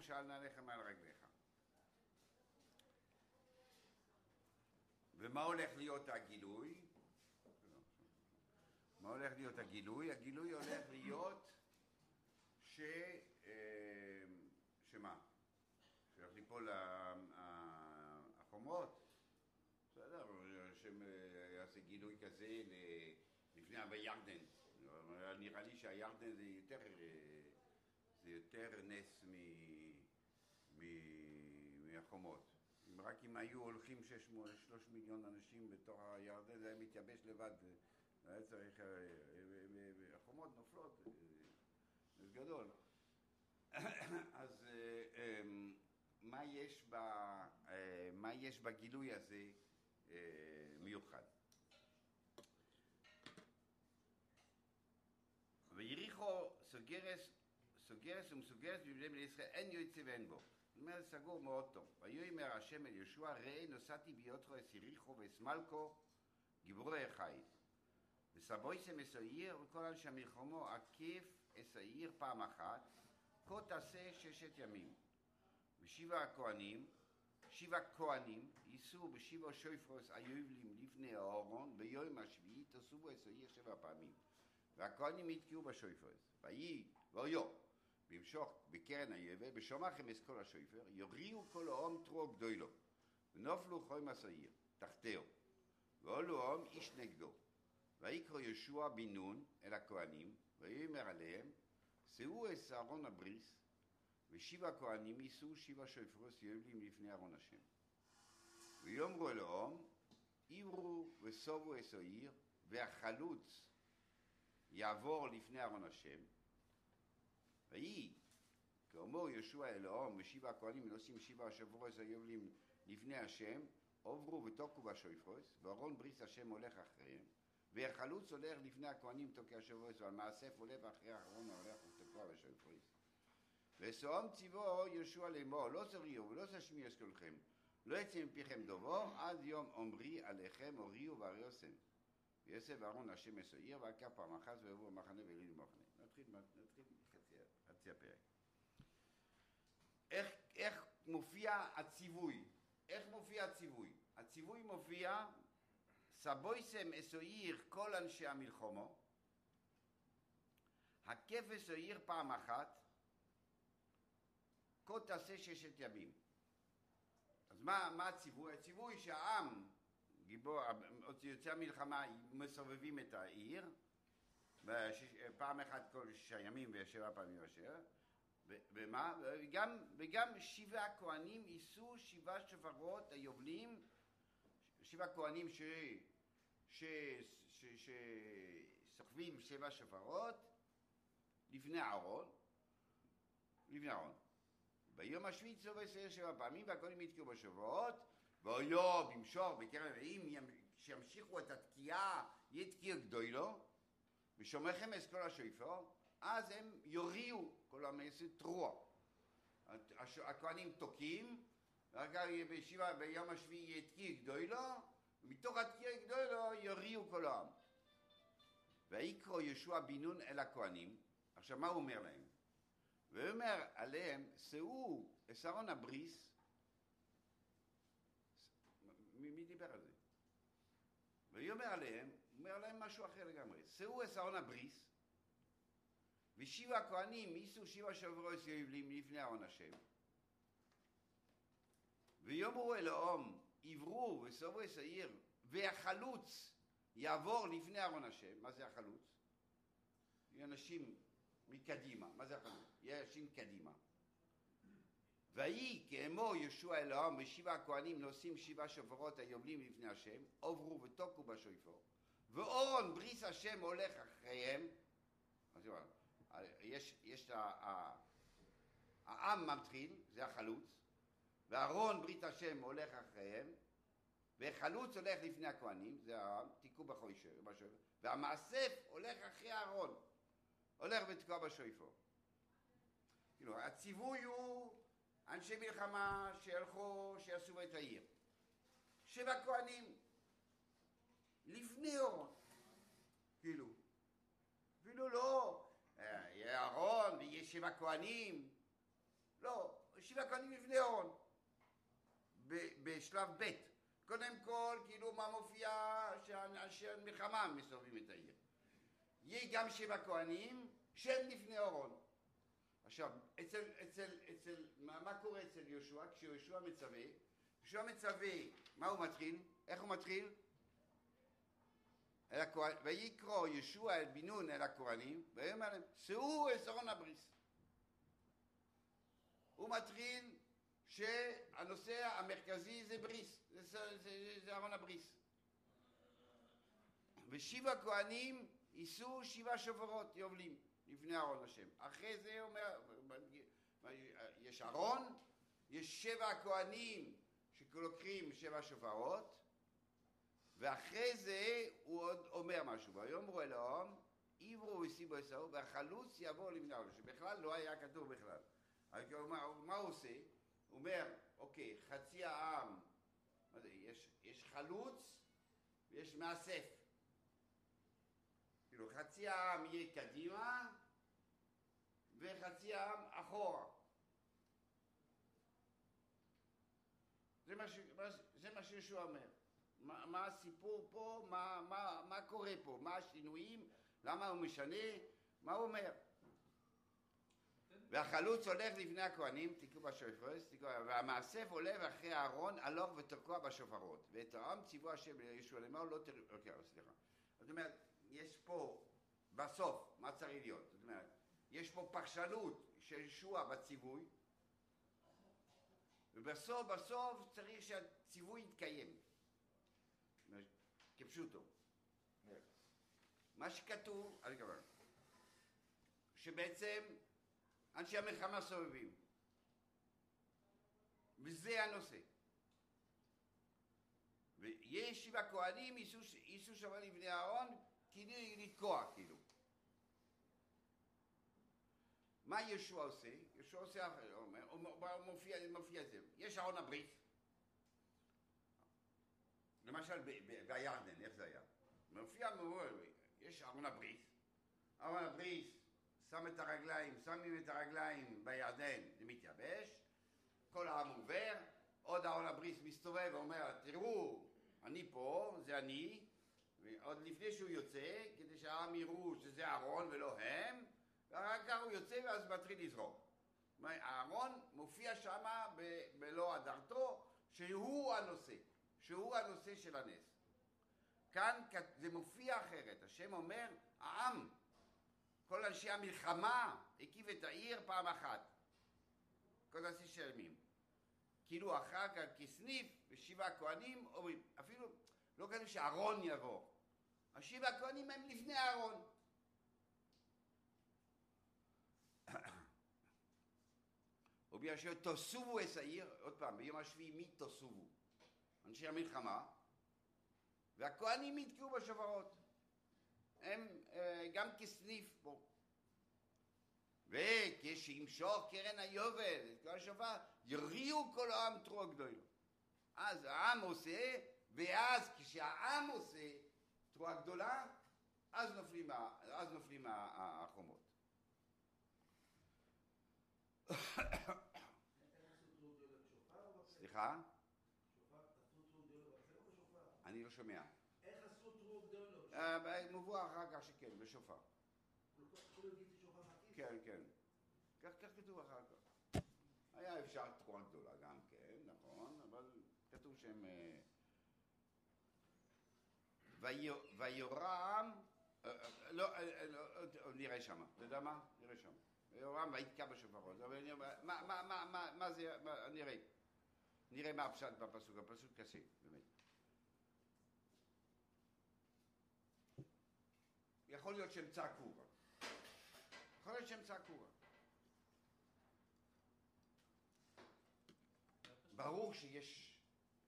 כתוב שעל נעליך מעל רגליך. ומה הולך להיות הגילוי? מה הולך להיות הגילוי? הגילוי הולך להיות ש... אה, שמה? שהולך ליפול החומות? בסדר, שיעשה גילוי כזה לפני בירדן. נראה לי שהירדן זה יותר, זה יותר נס מהחומות. אם רק אם היו הולכים שש, שלוש מיליון אנשים בתוך הירדן, זה היה מתייבש לבד. היה צריך, החומות נופלות, זה גדול. אז מה יש, ב, מה יש בגילוי הזה מיוחד? ויריחו סוגרס, סוגרס ומסוגרס בבני בני ישראל, אין יוצא ואין בו. זאת אומרת, סגור מאוד טוב. ויאמר השם אל יהושע, ראה נוסעתי ביותרו אס יריחו ואס מלכו, גיבורי החיל. וסבויסם אס העיר, וכל אנשי המלחמו עקיף אס העיר פעם אחת, כה תעשה ששת ימים. ושבע הכהנים, שבע כהנים, ייסעו בשבע שויפרוס היובלים לפני האורון, ביום השביעי תסובו אס העיר שבע פעמים. והכהנים יתקעו בשויפרוס. ויהי, ואויו, וימשוך בקרן היבל, בשומעכם את כל השויפר, יוריעו כל העום תרוע גדולו, ונופלו חומס העיר, תחתיהו, ואולו העם איש נגדו. ויקרא יהושע בן נון אל הכהנים, ויאמר עליהם, שאו את אהרון הבריס, ושבע כהנים יישאו שבע שויפרוס יובלים לפני ארון השם. ויאמרו אל העם, עברו וסובו את העיר, והחלוץ יעבור לפני ארון השם, ויהי, כאמור יהושע אל העם ושבע הכהנים נושאים שבע השברוס היובלים לפני השם, עוברו ותוקו בשויפרוס, וארון בריס השם הולך אחריהם, והחלוץ הולך לפני הכהנים תוקע השברוס, והמאסף עולה ואחרי האחרון הולך ותקוע בשויפרוס. וסועם ציוו יהושע לאמור, לא זריעו ולא תשמיעו את לא יצא מפיכם דובור, עד יום עמרי עליכם הוריעו והריוסם. ויוסף ואהרון השם מסויר, ועקר פעם אחת ויבואו במחנה ואלינו במחנה. נתחיל, נתחיל חצי, הפרק. איך, איך מופיע הציווי? איך מופיע הציווי? הציווי מופיע סבויסם אסויר כל אנשי המלחומו, הכבש אויר פעם אחת, כה תעשה ששת ימים. אז מה, מה הציווי? הציווי שהעם גיבור, יוצאי המלחמה מסובבים את העיר, פעם אחת כל שישה ימים ושבע פעמים אשר, ומה? וגם, וגם שבע כהנים יישאו שבע שופרות היובלים, שבע כהנים ש... שסוחבים שבע שופרות לפני אהרון, לפני אהרון. ביום השביעי צובע שבע פעמים והכהנים יתקעו בשבועות ואויו במשור בקרב אם שימשיכו את התקיעה יתקיע גדולו ושומעכם את כל השויפור אז הם יוריעו כל המסת תרוע הכהנים תוקעים ואחר בישיבה ביום השביעי יתקיע גדולו ומתוך התקיע גדולו יוריעו כל העם ויקרא יהושע בן נון אל הכהנים עכשיו מה הוא אומר להם? והוא אומר עליהם שאו את ארון הבריס מי דיבר על זה? ויאמר עליהם, הוא אומר להם משהו אחר לגמרי. שאו את ארון הבריס, ושבע הכהנים יישאו שבע שברוס יובלים לפני ארון השם. ויאמרו אל העם, עברו וסובו את העיר, והחלוץ יעבור לפני ארון השם. מה זה החלוץ? אנשים מקדימה. מה זה החלוץ? אנשים קדימה. ויהי כאמור יהושע אל העם ושבע הכהנים נושאים שבע שופרות היובלים לפני השם, עוברו ותוקו בשויפור, ואורון בריס השם הולך אחריהם, יש, יש העם מתחיל, זה החלוץ, וארון ברית השם הולך אחריהם, וחלוץ הולך לפני הכהנים, זה העם, תיקעו בשויפור, והמאסף הולך אחרי הארון, הולך ותקוע בשויפור. כאילו, הציווי הוא אנשי מלחמה שהלכו, שעשו את העיר. שבע כהנים, לפני אורון, כאילו. אפילו לא, יהיה אהרון ויהיה שבע כהנים, לא, שבעה כהנים לפני אהרון, בשלב ב'. קודם כל, כאילו מה מופיע שאנשי המלחמה מסובבים את העיר. יהיה גם שבע כהנים שהם לפני אהרון. עכשיו, אצל, אצל, אצל, מה, מה קורה אצל יהושע? כשיהושע מצווה, יהושע מצווה, מה הוא מתחיל? איך הוא מתחיל? ויקרא ישוע אל בן נון אל הכהנים, ויאמר להם, שאו את ארון הבריס. הוא מתחיל שהנושא המרכזי זה בריס, זה, זה, זה, זה ארון הבריס. ושבע כהנים יישאו שבעה שופרות יובלים לפני ארון השם. אחרי זה אומר, יש ארון, יש שבע כהנים שלוקחים שבע שופרות, ואחרי זה הוא עוד אומר משהו, ויאמרו אלוהים, עברו וסיבו עשהו, והחלוץ יבוא לבני העולם, שבכלל לא היה כתוב בכלל. מה, מה הוא עושה? הוא אומר, אוקיי, חצי העם, מה זה, יש, יש חלוץ ויש מאסף. כאילו, חצי העם יהיה קדימה וחצי העם אחורה. זה מה, זה מה שישוע אומר. מה, מה הסיפור פה, מה, מה, מה קורה פה, מה השינויים, למה הוא משנה, מה הוא אומר. והחלוץ הולך לפני הכהנים, תיקעו בשופרות, והמאסף עולה אחרי הארון הלוך ותקוע בשופרות. ואת העם ציוו השם לישוע לאמור לא תראו, אוקיי, סליחה. זאת אומרת, יש פה בסוף, מה צריך להיות? זאת אומרת, יש פה פרשנות של ישוע בציווי, ובסוף בסוף צריך שהציווי יתקיים. כפשוטו. מה שכתוב, שבעצם אנשי המלחמה סובבים. וזה הנושא. ויש שבעה כהנים, ייסעו שם לבני אהרון, כאילו לתקוע, כאילו. מה ישוע עושה? ישוע עושה הוא מופיע, מופיע זה. יש ארון הברית. למשל בירדן, איך זה היה? מופיע, יש ארון הברית. ארון הברית שם את הרגליים, שמים את הרגליים בירדן, זה מתייבש, כל העם עובר, עוד אהרון הבריס מסתובב ואומר, תראו, אני פה, זה אני, עוד לפני שהוא יוצא, כדי שהעם יראו שזה אהרון ולא הם, ואחר כך הוא יוצא ואז מתחיל לזרוק. אהרון מופיע שם בלא הדרתו, שהוא הנושא, שהוא הנושא של הנס. כאן זה מופיע אחרת, השם אומר, העם כל אנשי המלחמה הקיף את העיר פעם אחת. כל הנשיא של ימים. כאילו אחר כך כסניף ושבעה כהנים אומרים, אפילו לא כתוב שאהרון יבוא. השבעה כהנים הם לפני אהרון. ובגלל שתוסובו את העיר, עוד פעם, ביום השביעי מי תוסובו? אנשי המלחמה, והכהנים יתקעו בשופרות. הם אה, גם כסניף פה. וכשימשוך קרן היובל, את כל השופר, יריעו כל העם תרועה גדולה. אז העם עושה, ואז כשהעם עושה תרועה גדולה, אז נופלים, אז נופלים החומות. סליחה? אני לא שומע. אה, מובא אחר כך שכן, בשופר. כן, כן. כך, כתוב אחר כך. היה אפשר תקועה גדולה גם כן, נכון, אבל כתוב שהם... ויורם, לא, לא, נראה שמה, אתה יודע מה? נראה שמה. ויורם ויתקע בשופרות. מה זה, נראה. נראה מה הפשט בפסוק, הפסוק קשה, באמת. יכול להיות שהם צעקו יכול להיות שהם צעקו ברור שיש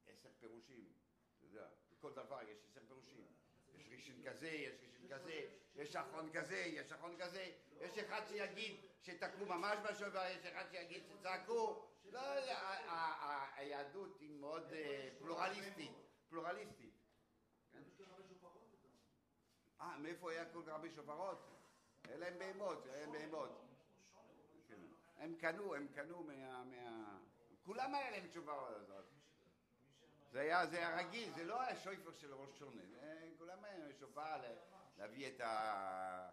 עשר פירושים, אתה יודע, בכל דבר יש עשר פירושים. יש ראשון כזה, יש ראשון כזה, יש אחרון כזה, יש אחרון כזה, יש אחד שיגיד שתקעו ממש בשובר, יש אחד שיגיד שצעקו. לא, היהדות היא מאוד אה, פלורליסטית, פלורליסטית. אה, מאיפה היה כל כך הרבה שופרות? אין להם בהמות, אין בהמות. הם קנו, הם קנו מה... מה... כולם היה להם הזאת. זה היה, זה היה רגיל, זה לא היה שויפר של ראש שונה, כולם היה שופר להביא את ה...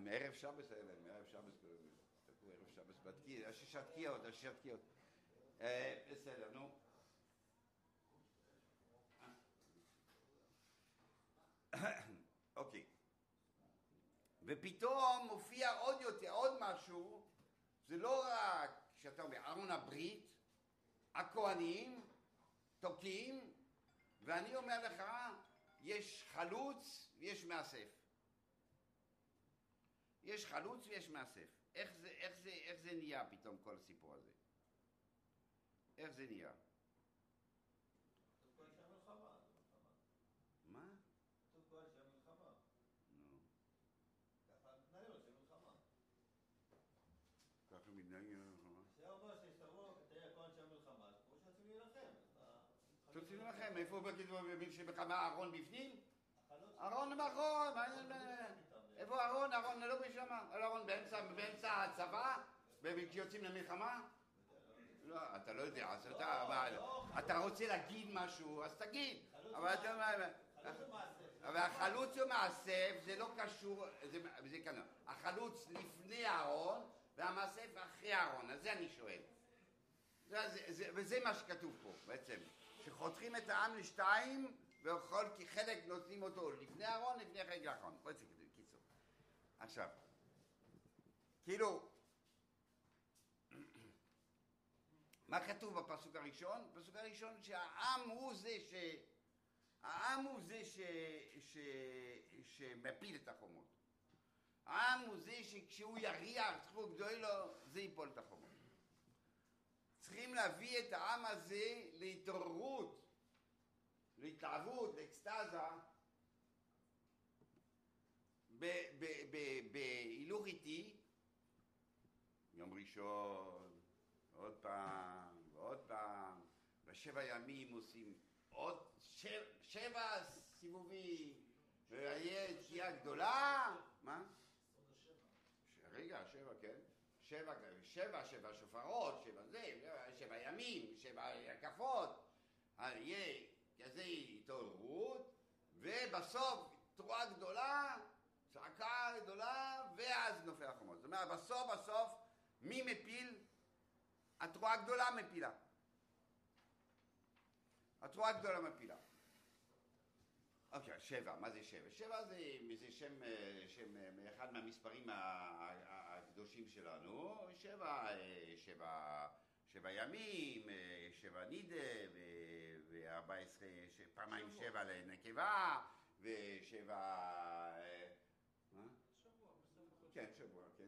מערב שבס היה להם, מערב שבס, ערב שבס בתקיע, השישת תקיעות, השישת תקיעות. אה, בסדר, נו. אוקיי. ופתאום מופיע עוד יותר, עוד משהו, זה לא רק כשאתה אומר ארון הברית, הכהנים, תוקעים, ואני אומר לך, יש חלוץ ויש מאסף. יש חלוץ ויש מאסף. איך זה, איך, זה, איך זה נהיה פתאום כל הסיפור הזה? איך זה נהיה? כתוב כאן שהמלחמה, זה מלחמה. מה? כתוב כאן שהמלחמה. נו, ככה מתנהל של מלחמה. ככה מתנהגים למלחמה. זה אומר שהסתברו תהיה כהן של מלחמה, אז כמו שרוצים להילחם. אז ה- תוצאים לכם, איפה בכתוב מבין שבמלחמה אהרון בפנים? החלוץ- אהרון מאחור, מה החלוץ זה... מתחת איתם. איפה אהרון? אהרון לא בשמה. אהרון באמצע, הצבא? כשיוצאים למלחמה? לא, אתה לא יודע, אז אתה, אבל, אתה רוצה להגיד משהו, אז תגיד. אבל אתה אומר. אבל החלוץ ומאסף זה לא קשור, זה, כאן, החלוץ לפני אהרון והמאסף אחרי אהרון, אז זה אני שואל. זה, זה, זה, וזה מה שכתוב פה בעצם, שחותכים את העם לשתיים וכל כי חלק נותנים אותו לפני אהרון, לפני חלק לאחרון. בוא נצא כזה, קיצור. עכשיו, כאילו, מה כתוב בפסוק הראשון? בפסוק הראשון שהעם הוא זה ש... העם הוא זה ש... ש... שמפיל את החומות. העם הוא זה שכשהוא יריח זכות גדול לו, זה ייפול את החומות. צריכים להביא את העם הזה להתעוררות, להתלהבות, לאקסטזה, בהילוך איטי, יום ראשון, עוד פעם, ועוד פעם, בשבע ימים עושים עוד שבע, שבע סיבובים, ויהיה תקיעה גדולה, מה? רגע, שבע? שבע, שבע, שבע שופרות, שבע זה, שבע ימים, שבע הקפות, אז יהיה כזה התעוררות, ובסוף תרועה גדולה, צעקה גדולה, ואז נופל החומות. זאת אומרת, בסוף בסוף, מי מפיל? התרועה הגדולה מפילה. התרועה הגדולה מפילה. אוקיי, שבע, מה זה שבע? שבע זה, זה שם, אה, שם, אה, אחד מהמספרים ה- הקדושים שלנו, שבע, אה, שבע, שבע ימים, אה, שבע נידה, וארבע עשרה, פעמיים שבוע. שבע לנקבה, ושבע... אה, מה? שבוע, בסדר. כן, שבוע, כן.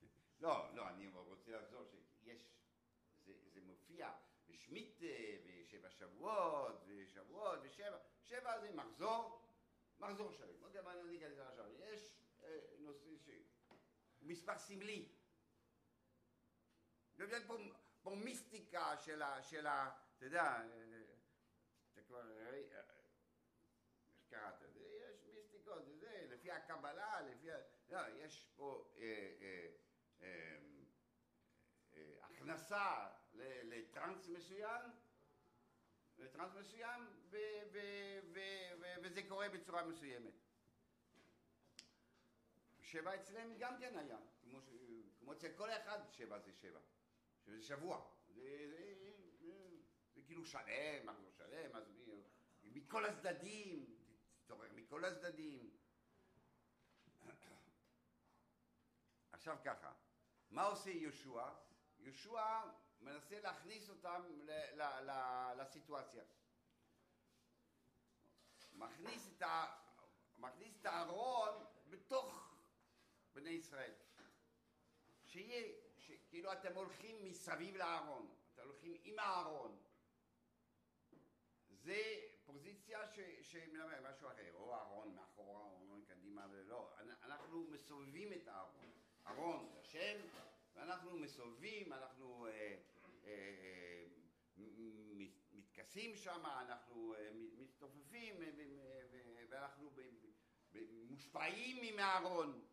לא, לא, אני רוצה לחזור שיש, זה, זה מופיע בשמיטה, ושבע שבועות, ושבועות, ושבע, שבע זה מחזור, מחזור שלם. אוקיי, אבל אני אכנס עכשיו. יש אה, נושא ש... מספר סמלי. יש פה, פה מיסטיקה של ה... של ה אתה יודע, אה, אתה כבר... אה, איך קראת את זה? יש מיסטיקות, זה, זה, לפי הקבלה, לפי... ה- לא, יש פה אה, אה, אה, אה, הכנסה לטראנס מסוים, לטראנס מסוים, וזה קורה בצורה מסוימת. שבע אצלם גם כן היה, כמו. כמו אצל כל אחד שבע זה שבע, שזה שבוע, זה, זה, זה, זה כאילו שלם, מחזור שלם, אז מי, מכל הצדדים, תתעורר מכל הצדדים. עכשיו ככה, מה עושה יהושע? יהושע מנסה להכניס אותם ל- ל- ל- לסיטואציה. מכניס את, הארון בתוך ישראל. שיהיה. כאילו אתם הולכים מסביב לארון, אתם הולכים עם הארון. זה פוזיציה ש... שמלמד משהו אחר, או הארון מאחורה או ארון קדימה, אנ- אנחנו מסובבים את הארון. ארון זה השם, ואנחנו מסובבים, אנחנו אה, אה, אה, מתכסים שם, אנחנו אה, מצטופפים, אה, ואנחנו מושפעים מהארון.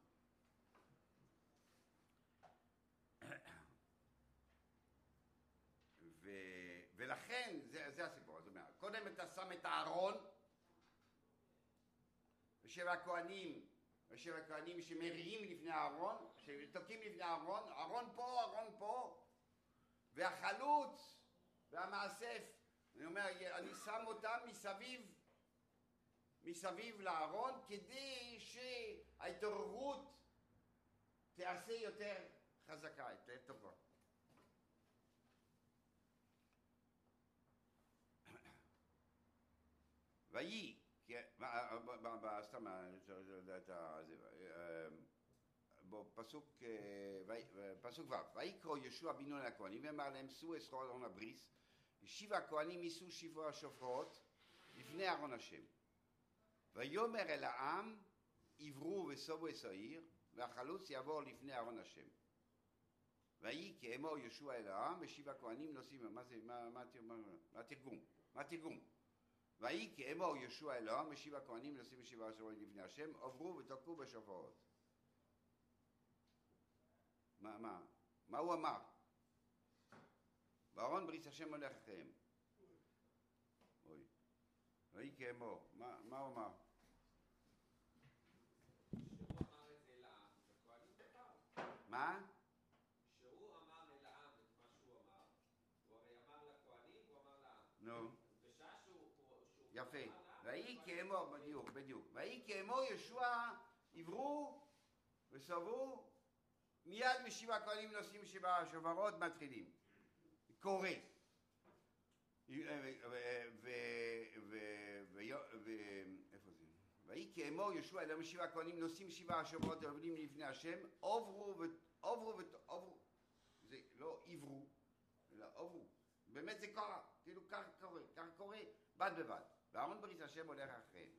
שם את הארון, ושבע הכהנים, ושבע הכהנים שמריעים לפני הארון, שתוקעים לפני הארון, ארון פה, ארון פה, והחלוץ והמאסף, אני אומר, אני שם אותם מסביב, מסביב לארון, כדי שההתעוררות תיעשה יותר חזקה, יותר טובה. ויהי, ב- ב- ב- סתם, אה, ויהי- פסוק ו', ויקרא יהושע בן נון לכהנים ואמר להם שאו אסרו ארון הבריס השיב הכהנים יישאו שבעו השופרות לפני ארון השם ויאמר אל העם עברו וסובו את העיר והחלוץ יעבור לפני ארון השם ויהי כאמור יהושע אל העם ושיב הכהנים נושאים מה זה, מה התרגום? מה התרגום? ויהי כאמור יהושע אל העם ושיב הכהנים נושאים שבעה השופרות לפני השם עברו ותקעו בשופרות מה, מה? מה הוא אמר? ואהרון בריס השם הולך אחריהם. אוי. ויהי כאמור. מה, מה הוא אמר? מה? שהוא אמר לעם את מה שהוא אמר, הוא הרי אמר לכהנים והוא אמר לעם. נו. בשעה שהוא... שהוא- שהוא יפה. אמר לעם, ויהי כתבו. בדיוק, בדיוק. ויהי כאמור יהושע עברו וסברו מיד משיבה הכהנים נושאים שבעה השופרות מתחילים. קורא. ואיפה זה? ויהי כאמור יהושע אלא משיבה הכהנים נושאים שבעה השופרות ועובדים לפני השם עוברו ו... עוברו ו... עוברו. זה לא עברו, אלא עוברו. באמת זה קרה, כאילו כך קורה, כך קורה, בד בבד. ואהרון בריס השם הולך אחריהם.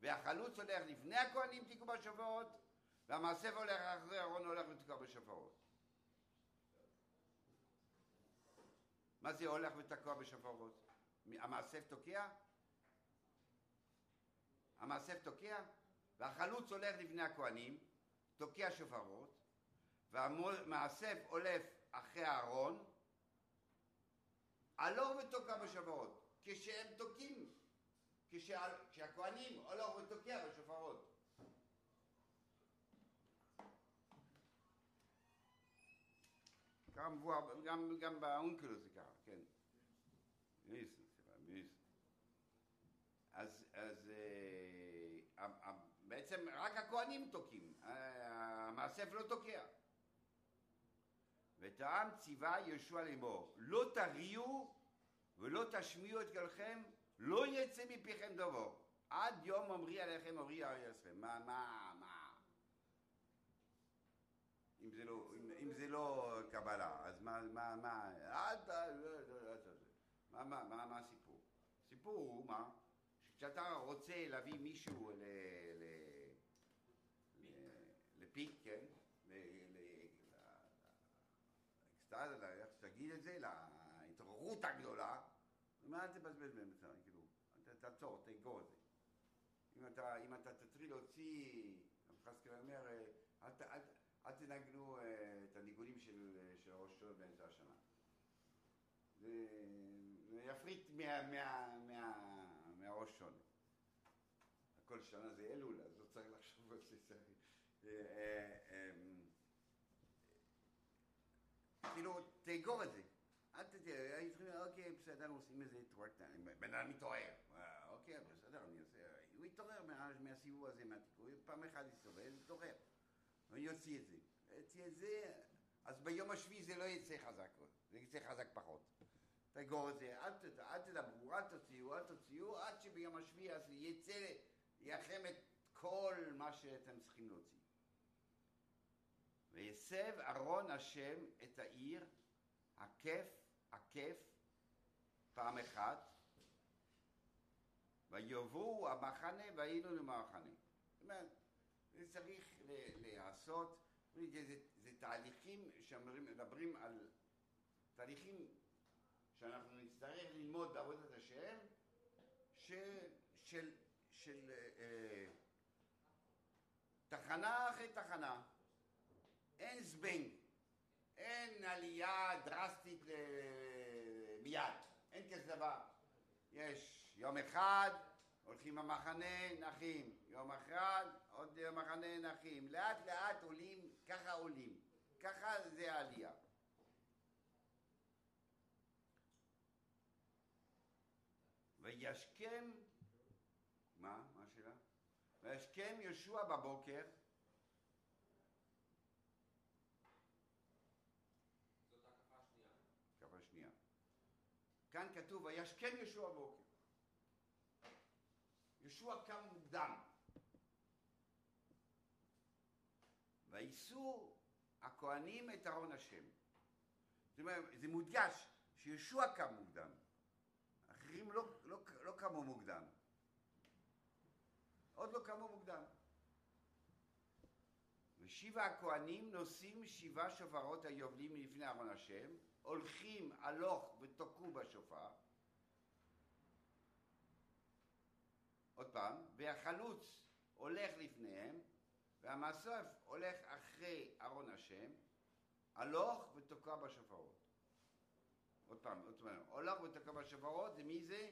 והחלוץ הולך לפני הכהנים תקעו בשופרות, והמאסף הולך אחרי אהרון הולך ותקוע בשופרות. מה זה הולך ותקוע בשופרות? המאסף תוקע? המאסף תוקע? והחלוץ הולך לפני הכהנים, תוקע שופרות, והמאסף הולך אחרי הארון, הלוך ותוקע בשופרות. כשהם תוקעים, כשה- כשהכהנים הולך ותוקע בשופרות. מבואר, גם, גם באונקלוס זה ככה, כן. סליחה, מיס. אז, אז אה, בעצם רק הכהנים תוקעים, אה, המאסף לא תוקע. ואת העם ציווה יהושע לאמור, לא תריעו ולא תשמיעו את קולכם, לא יצא מפיכם דבר. עד יום אמרי עליכם אמרי ארייסכם. מה, מה, מה? אם זה לא, אם, אם זה לא קבלה, אז מה, מה, מה, עד, מה, מה, מה, מה הסיפור? הסיפור הוא מה? כשאתה רוצה להביא מישהו ל... ל... ל- לפיק, כן? ל... ל... לאקסטאז, איך שתגיד את זה, להתעוררות הגדולה, מה תבזבז בהם את הזמן, כאילו, ת- תעצור, זה. אם אתה, אם אתה תתחיל להוציא, רב חסקל אומר, אל, אל, ת- אל תנגנו אה, את הניגונים של, אה, של ראש השנה באמצע השנה. זה, זה יפריט מה, מה, מה, מהראש שונה. כל שנה זה אלול, אז לא צריך לחשוב על זה. אה, כאילו, תאגור את זה. אל תתראה, אוקיי, בסדר, עושים איזה טוורק, בן אדם מתעורר. אה, אוקיי, בסדר, אני אעשה, הוא מה- מהסיבוב הזה, מהתיקון, פעם אחת יסתובב, יתעורר. אני יוציא את זה. יוציא את זה, אז ביום השביעי זה לא יצא חזק, זה יצא חזק פחות. תאגור את זה, אל, אל תדברו, אל תוציאו, אל תוציאו, עד שביום השביעי אז יצא, יחם את כל מה שאתם צריכים להוציא. ויסב ארון השם את העיר, עקף, עקף, פעם אחת, ויבואו המחנה והיינו למחנה. זאת אומרת, זה צריך להיעשות, זה, זה, תהליכים שמדברים על תהליכים שאנחנו נצטרך ללמוד בעבודת השם, ש, של, של אה, תחנה אחרי תחנה, אין זבנג, אין עלייה דרסטית ל- מיד, אין כזה דבר. יש יום אחד הולכים למחנה, נחים. יום אחד, עוד מחנה, נחים. לאט לאט עולים, ככה עולים. ככה זה העלייה. וישכם, מה? מה השאלה? וישכם יהושע בבוקר, זאת השנייה. שנייה. כאן כתוב וישכם יהושע בבוקר. יהושע קם מוקדם. ויישאו הכהנים את ארון השם. זאת אומרת, זה מודגש שיהושע קם מוקדם. אחרים לא, לא, לא קמו מוקדם. עוד לא קמו מוקדם. ושבע הכהנים נושאים שבעה שופרות היובלים לפני ארון השם, הולכים הלוך ותוקעו בשופר. עוד פעם, והחלוץ הולך לפניהם, והמאסף הולך אחרי ארון השם, הלוך ותוקע בשופרות. עוד פעם, עוד פעם, הולך ותוקע בשופרות, זה מי זה?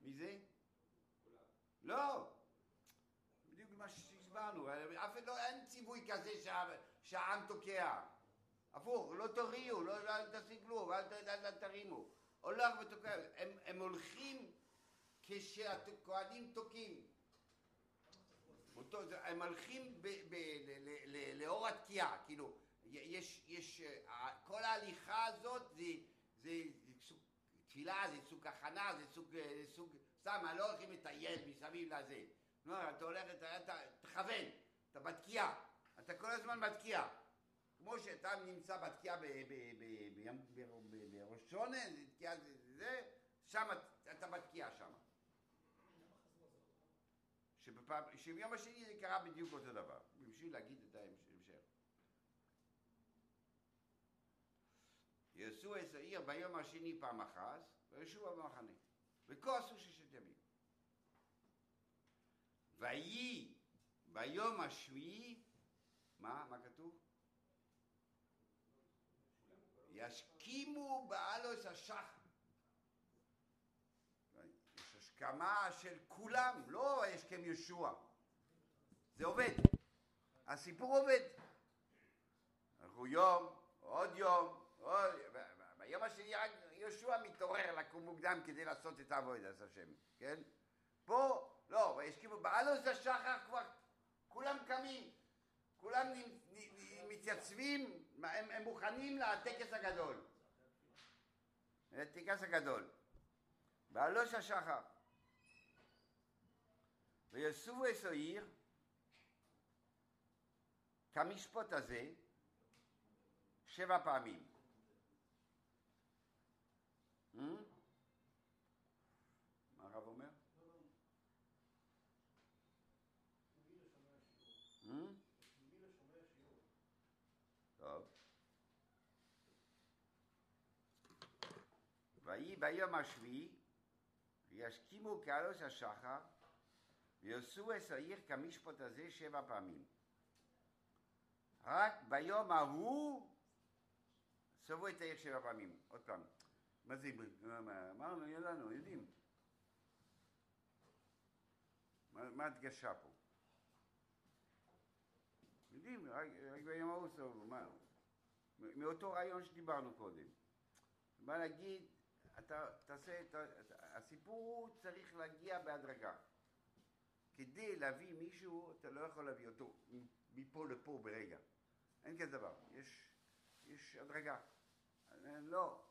מי זה? כולם. לא! בדיוק מה שהסברנו, אף לא, אין ציווי כזה שה, שהעם תוקע. הפוך, לא תוריעו, לא, לא אל תסיגלו, אל, ת- אל, אל תרימו. הולך ותוקע, הם, הם הולכים כשהכהנים תוקעים. אותו, הם הולכים ב, ב, ל, ל, ל, לאור התקיעה, כאילו, יש, יש, אה, כל ההליכה הזאת זה, זה, זה סוג תפילה, זה סוג הכנה, זה סוג, אה, זה סוג, סתם, לא הולכים לטייל מסביב לזה. לא, אתה הולך, אתה, אתה תכוון, אתה בתקיעה, אתה כל הזמן בתקיעה. כמו שאתה נמצא בתקיעה בראש שונה, תקיעה זה, שם את- אתה בתקיעה שם. שבפעם, שביום השני זה קרה בדיוק אותו דבר, בשביל להגיד את ההמשך. יעשו את העיר ביום השני פעם אחת, וישבו במחנה. וכועסו ששת ימים. ויהי ביום השביעי, מה? מה כתוב? ישכימו באלוס השחר. יש השכמה של כולם, לא השכם ישוע. זה עובד. הסיפור עובד. אנחנו יום, עוד יום, עוד... ביום השני יהושע מתעורר לקום מוקדם כדי לעשות את העבודת השם, כן? פה, לא, וישכימו באלוס השחר כבר, כולם קמים, כולם מתייצבים, הם, הם מוכנים לטקס הגדול. לטקס הגדול. באלוש השחר. ויסובו אסו עיר, כמשפוט הזה, שבע פעמים. Hmm? מה הרב אומר? Hmm? טוב. ויהי ביום השביעי, וישכימו כאלוס השחר, ויעשו את העיר כמשפוט הזה שבע פעמים. רק ביום ההוא צבעו את העיר שבע פעמים. עוד פעם. מה זה, מה- מה- אמרנו, ידענו, יודעים. מה מה ההדגשה פה? יודעים, רק רק ביום ההוא צבעו, מה? מאותו רעיון שדיברנו קודם. בא להגיד, אתה תעשה את הסיפור הוא צריך להגיע בהדרגה. כדי להביא מישהו, אתה לא יכול להביא אותו מפה לפה ברגע. אין כזה דבר. יש, יש הדרגה. לא.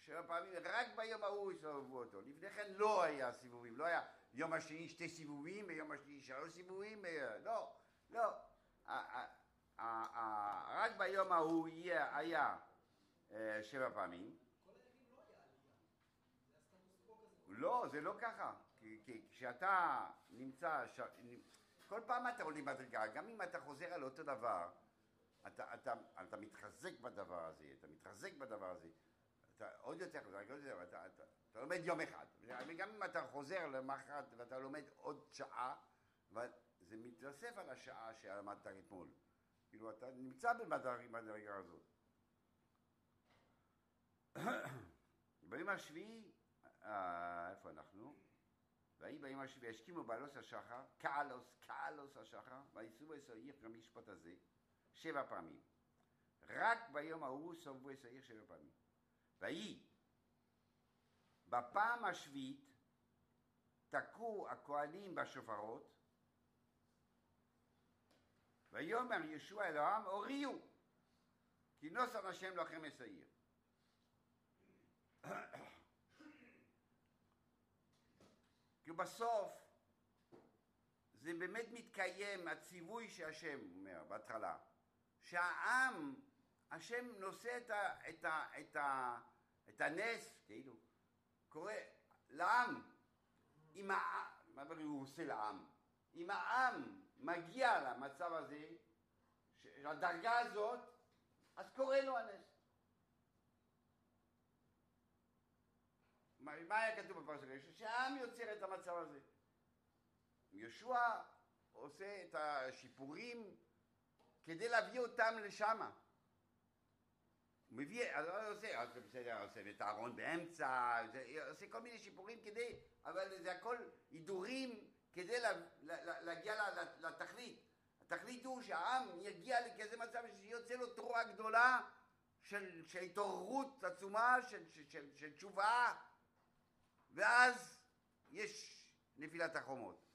שבע פעמים, רק ביום ההוא יסובבו אותו. לפני כן לא היה סיבובים. לא היה יום השני שתי סיבובים, ביום השני שלוש סיבובים. אה, לא, לא. רק ביום ההוא היה אה, שבע פעמים. לא, זה לא ככה. כי, כי כשאתה נמצא, ש... כל פעם אתה עולה מדרגה, גם אם אתה חוזר על אותו דבר, אתה, אתה, אתה מתחזק בדבר הזה, אתה מתחזק בדבר הזה, אתה עוד יותר חזק, יותר, אתה, אתה, אתה לומד יום אחד, וגם אם אתה חוזר למחרת ואתה לומד עוד שעה, זה מתווסף על השעה שלמדת אתמול. כאילו, אתה נמצא במדרגה הזאת. ביום השביעי אה, איפה אנחנו? ויהי ביום השביעי וישכימו בעלוס השחר, קעלוס, קעלוס השחר, וייסעו את העיר כמשפט הזה, שבע פעמים. רק ביום ההוא סובבו את העיר שבע פעמים. ויהי בפעם השביעית תקעו הכהנים בשופרות, ויאמר ישוע העם, הוריעו, כי נוסח השם לכם את העיר. כי בסוף זה באמת מתקיים הציווי שהשם אומר בהתחלה, שהעם, השם נושא את, ה, את, ה, את, ה, את הנס, כאילו, קורא לעם, אם העם, מה הוא עושה לעם? אם העם מגיע למצב הזה, לדרגה הזאת, אז קורה לו הנס. מה, היה כתוב בפרשת רשע? שהעם יוצר את המצב הזה. יהושע עושה את השיפורים כדי להביא אותם לשם. הוא מביא, אז הוא עושה, אז בסדר, עושה את הארון באמצע, עושה כל מיני שיפורים כדי, אבל זה הכל הידורים כדי לה, לה, להגיע לתכלית. התכלית הוא שהעם יגיע לכזה מצב שיוצא לו תרועה גדולה של, של התעוררות עצומה, של, של, של, של תשובה, ואז יש נפילת החומות.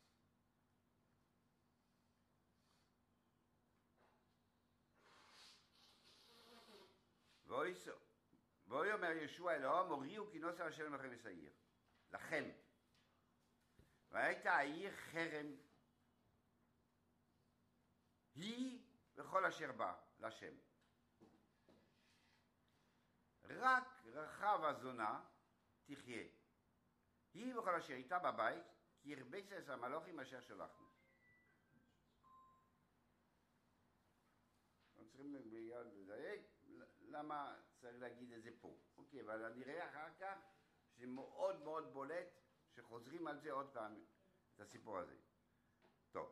ויאמר ישוע אלוהים הוריעו כי נוסר השם לכם את העיר לכם. והייתה העיר חרם. היא וכל אשר בא להשם רק רחב הזונה תחיה היא וכל אשר איתה בבית כי הרבצה את המלוכים אשר שלחנו אנחנו צריכים לדייק למה צריך להגיד את זה פה. אוקיי, אבל אני אראה אחר כך שמאוד מאוד בולט שחוזרים על זה עוד פעם, את הסיפור הזה. טוב,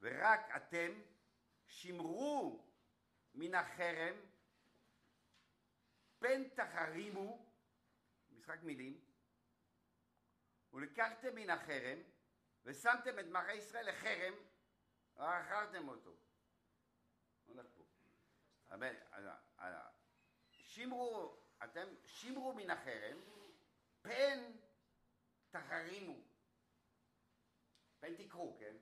ורק אתם שמרו מן החרם, פן תחרימו, משחק מילים, ולקחתם מן החרם, ושמתם את מלכי ישראל לחרם, וערכרתם אותו. הולך פה. שמרו, אתם שמרו מן החרם, פן תחרימו. פן תקחו, כן?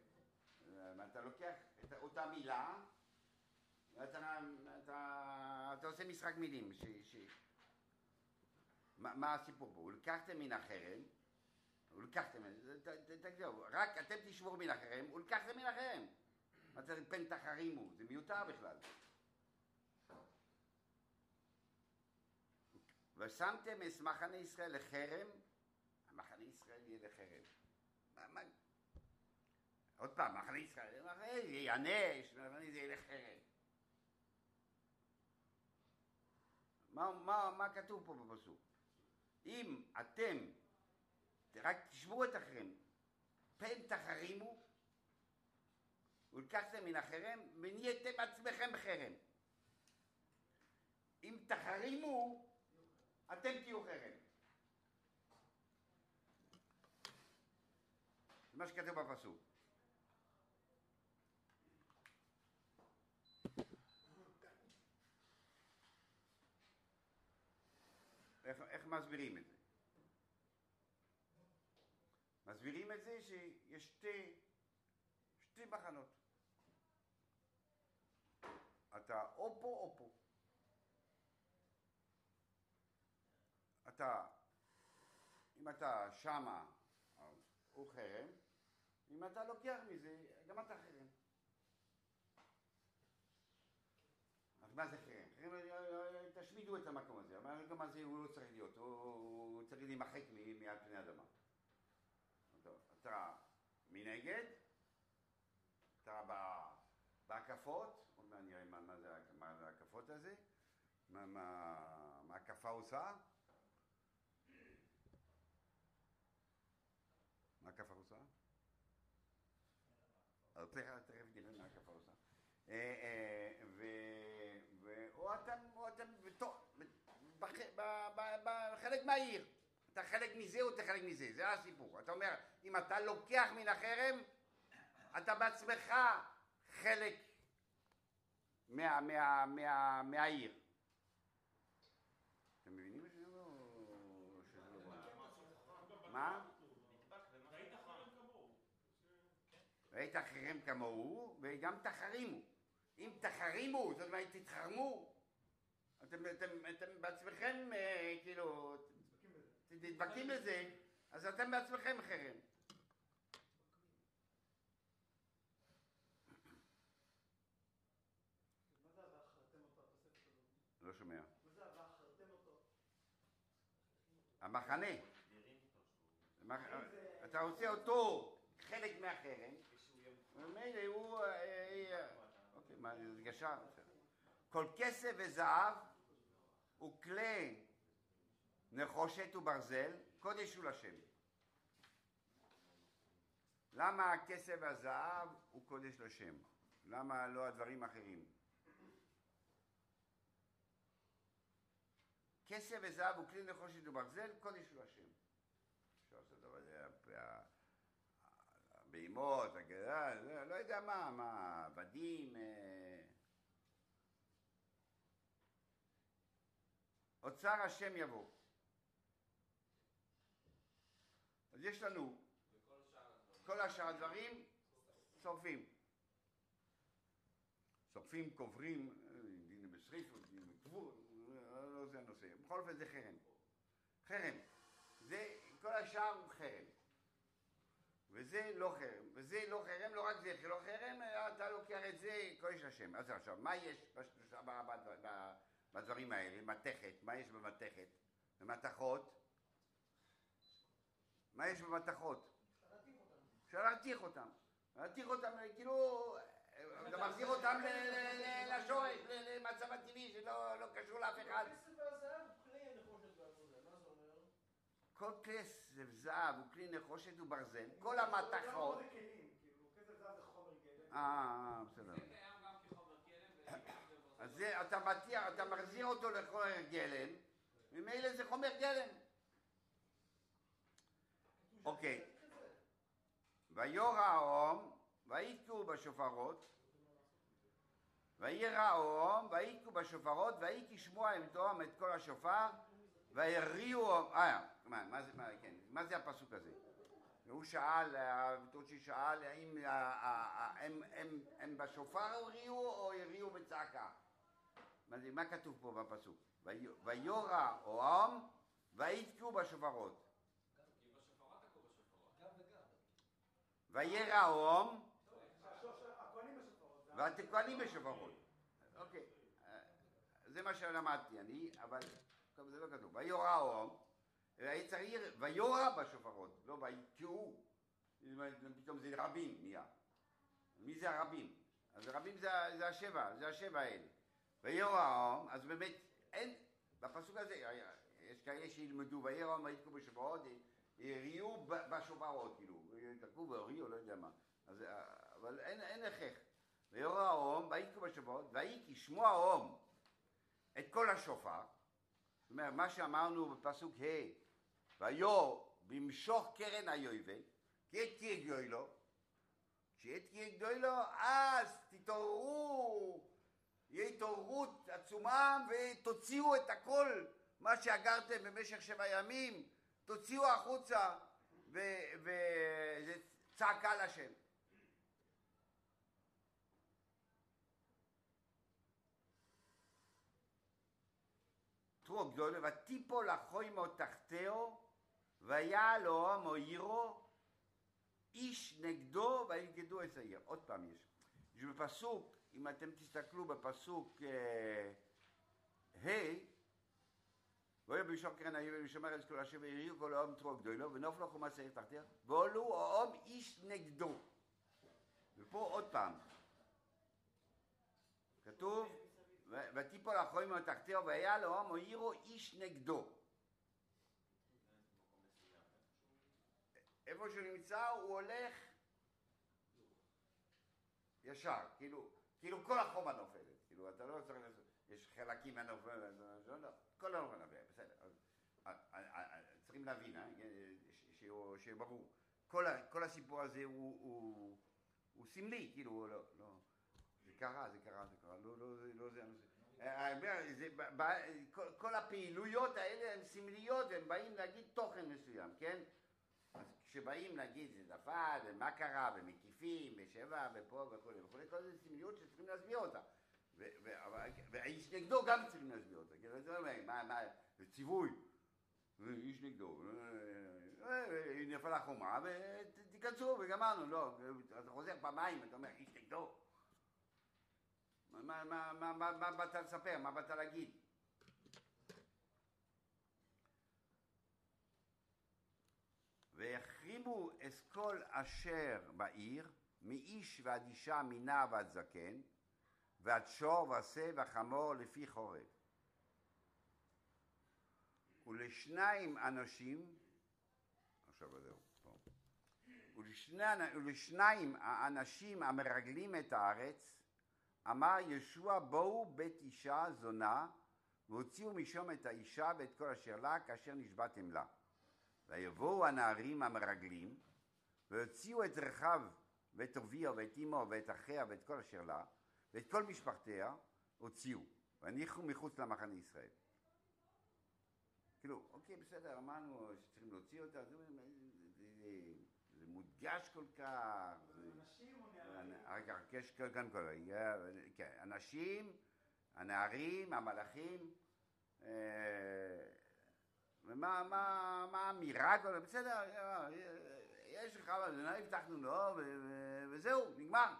אתה לוקח את אותה מילה, ואתה אתה, אתה עושה משחק מילים. ש, ש... מה, מה הסיפור פה? ולקחתם מן החרם, ולקחתם, תגידו, רק אתם מן החרם, ולקחתם החרם. מה זה פן תחרימו? זה מיותר בכלל. ושמתם את מחנה ישראל לחרם, המחנה ישראל יהיה לחרם. מה? עוד פעם, מחנה ישראל, ייענש, מחנה זה יהיה לחרם. מה, מה, מה כתוב פה בפסוק? אם אתם רק תשבו את החרם, פן תחרימו, ולקחתם מן החרם, ונהייתם עצמכם בחרם. אם תחרימו, אתם תהיו חרם. זה מה שכתוב בפסוק. איך, איך מסבירים את זה? מסבירים את זה שיש שתי, שתי מחנות. אתה או פה או פה. אתה, אם אתה שמה, הוא חרם, אם אתה לוקח מזה, גם אתה חרם. אז מה זה חרם? חרם, תשמידו את המקום הזה, המקום הזה הוא לא צריך להיות, הוא צריך להימחק מעל פני האדמה. אתה מנגד, אתה בהקפות, עוד מעט נראה מה זה ההקפות הזה, מה ההקפה עושה, מה כף עושה? תכף נראה מה כף עושה. או אתם, או אתם בחלק מהעיר. אתה חלק מזה או אתה חלק מזה, זה הסיפור. אתה אומר, אם אתה לוקח מן החרם, אתה בעצמך חלק מה, מה, מה, מהעיר. אתם מבינים מה שאני אומר? מה? ראית חרם כמוהו וגם תחרימו. אם תחרימו, זאת אומרת תתחרמו, אתם, אתם, אתם בעצמכם אה, כאילו נדבקים לזה, אז אתם בעצמכם חרם. מה זה "ואכלתם אותו", התוספת הזאת? לא שומע. מה זה "ואכלתם אותו"? המחנה. המח- אתה רוצה אותו חלק מהחרם, ומילא הוא... אה, אה, אוקיי, מה, זה? בסדר. כל כסף וזהב וכלי נחושת וברזל, קודש הוא לשם. למה הכסף והזהב הוא קודש לשם? למה לא הדברים האחרים? כסף וזהב וכלי נחושת וברזל, קודש הוא לשם. אפשר לעשות אבל זה ה- הבהמות, הגדה, זה, לא יודע מה, מה, עבדים, אה, אוצר השם יבוא. אז יש לנו. כל השאר הדברים שורפים. שורפים, קוברים, אה, דין בשריפות, דין בקבור, הנושא. בכל אופן זה חרם. חרם. זה, כל השאר הוא חרם. וזה לא חרם. וזה לא חרם, לא רק זה לא חרם, אתה לוקח את זה, קודש השם. אז עכשיו, מה יש בשלושה- בדברים האלה? מתכת, מה יש במתכת? במתכות? מה יש במתכות? אפשר להתיך אותם. להתיך אותם, כאילו, אתה מחזיר אותם לשורש, למצב הטבעי שלא לא קשור לאף אחד. הכסף והזהב הוא כלי הנחושת והברזל, מה זה אומר? כל כסף זהב הוא כלי נחושת וברזל, כל המתכות... כאילו. אה, בסדר. זה קיים גם כחומר גלם. אז זה, אתה מטיח, אתה מחזיר אותו לחומר גלם, ממילא זה חומר גלם. אוקיי. ויורא האום, ויתקעו בשופרות, וירא האום, ויתקעו בשופרות, ויהי כשמוע עם תואם את כל השופר, ויריעו, אה, מה, מה זה, מה, כן, מה זה הפסוק הזה? והוא שאל, טוצ'י שאל, האם הם, הם, הם בשופר הריעו או הריעו בצעקה? מה, זה, מה כתוב פה בפסוק? "ויו- ויורא האום, ויתקעו בשופרות. וירא. זה והכהנים בשופרות. אוקיי, אה, זה מה שלמדתי אני, אבל זה לא כתוב. ויורא האום, היה צריך ויורא בשופרות, לא ויתקעו. פתאום זה רבים נהיה. מי זה הרבים? אז הרבים זה, זה השבע, זה השבע האלה. ויורא האום, אז באמת אין, בפסוק הזה, היה- יש כאלה שילמדו האום ויתקעו בשופרות, הריעו ב- בשופרות, כאילו, תקעו והריעו, לא יודע מה. אז, אה, אבל אין, אין הכרח. ויורא האום, ויתקעו בשופרות, ויהי כשמוע האום את כל השופר, זאת אומרת, מה שאמרנו בפסוק ה', ויור במשוך קרן היובל, כי תהיה גדולו, כשאת תהיה גדולו, אז תתעוררו, יהיה התעוררות עצומה ותוציאו את הכל, מה שאגרתם במשך שבע ימים, תוציאו החוצה, וזה צעקה לשם. תרו גדולה, ותיפול החוימו תחתיו, והיה לו מוירו, איש נגדו, וילכדו את העיר. עוד פעם יש. יש בפסוק, אם אתם תסתכלו בפסוק אה, ה', ויהיה בישור קרן היובל ושומר את כל אשר ויריעו כל העם תרו גדולו, ונופלו חומה שעיר תחתיה, ועולו העם איש נגדו. ופה עוד פעם, כתוב, ותיפול החוימו תחתיו, והיה העם העירו איש נגדו. איפה שהוא נמצא הוא הולך ישר, כאילו, כאילו כל החומה נופלת, כאילו אתה לא צריך לעשות, יש חלקים מהנופלת, לא, לא, כל החומה נופלת, בסדר, אה, אה, אה, צריכים להבין, ש- שיהיה ברור. כל, הסיפור הזה הוא, סמלי, כאילו, לא, לא, קרה, זה קרה, זה קרה, לא, לא, זה, לא זה הנושא. אה, ב- ב- כל, הפעילויות האלה הן סמליות, הם באים להגיד תוכן מסוים, כן? אז כשבאים להגיד זה נפל, ומה קרה, ומקיפים, ושבע, ופה וכולי וכולי, כל זה סמליות שצריכים להסביר אותה. והאיש נגדו גם צריכים להסביר אותה. כאילו, זה אומר, מה, מה, זה ציווי. איש נגדו, אה, אה, נפלה חומה, ותיכנסו, וגמרנו, לא. אתה חוזר פעמיים, אתה אומר, איש נגדו. מה- מה- מה- מה- מה באת לספר? מה באת להגיד? והחרימו אסכול אשר בעיר, מאיש ועד אישה, מנער ועד זקן, ועד שור ושה וחמור לפי חורב. ולשניים אנשים, עכשיו זהו, פה. ולשני, ולשניים האנשים המרגלים את הארץ, אמר ישוע בואו בית אישה זונה, והוציאו משום את האישה ואת כל אשר לה, כאשר נשבעתם לה. ויבואו הנערים המרגלים, והוציאו את רחב ואת אביה ואת אמו ואת אחיה ואת כל אשר לה, ואת כל משפחתיה הוציאו, והניחו מחוץ למחנה ישראל. כאילו, אוקיי, בסדר, אמרנו שצריכים להוציא אותה, מודגש כל כך. אנשים או נערים? רגע, יש כאן כל כן, אנשים, הנערים, המלאכים, אה, ומה מה, מה האמירה, כל- בסדר, אה, יש לך, לא הבטחנו לו, ו- וזהו, נגמר.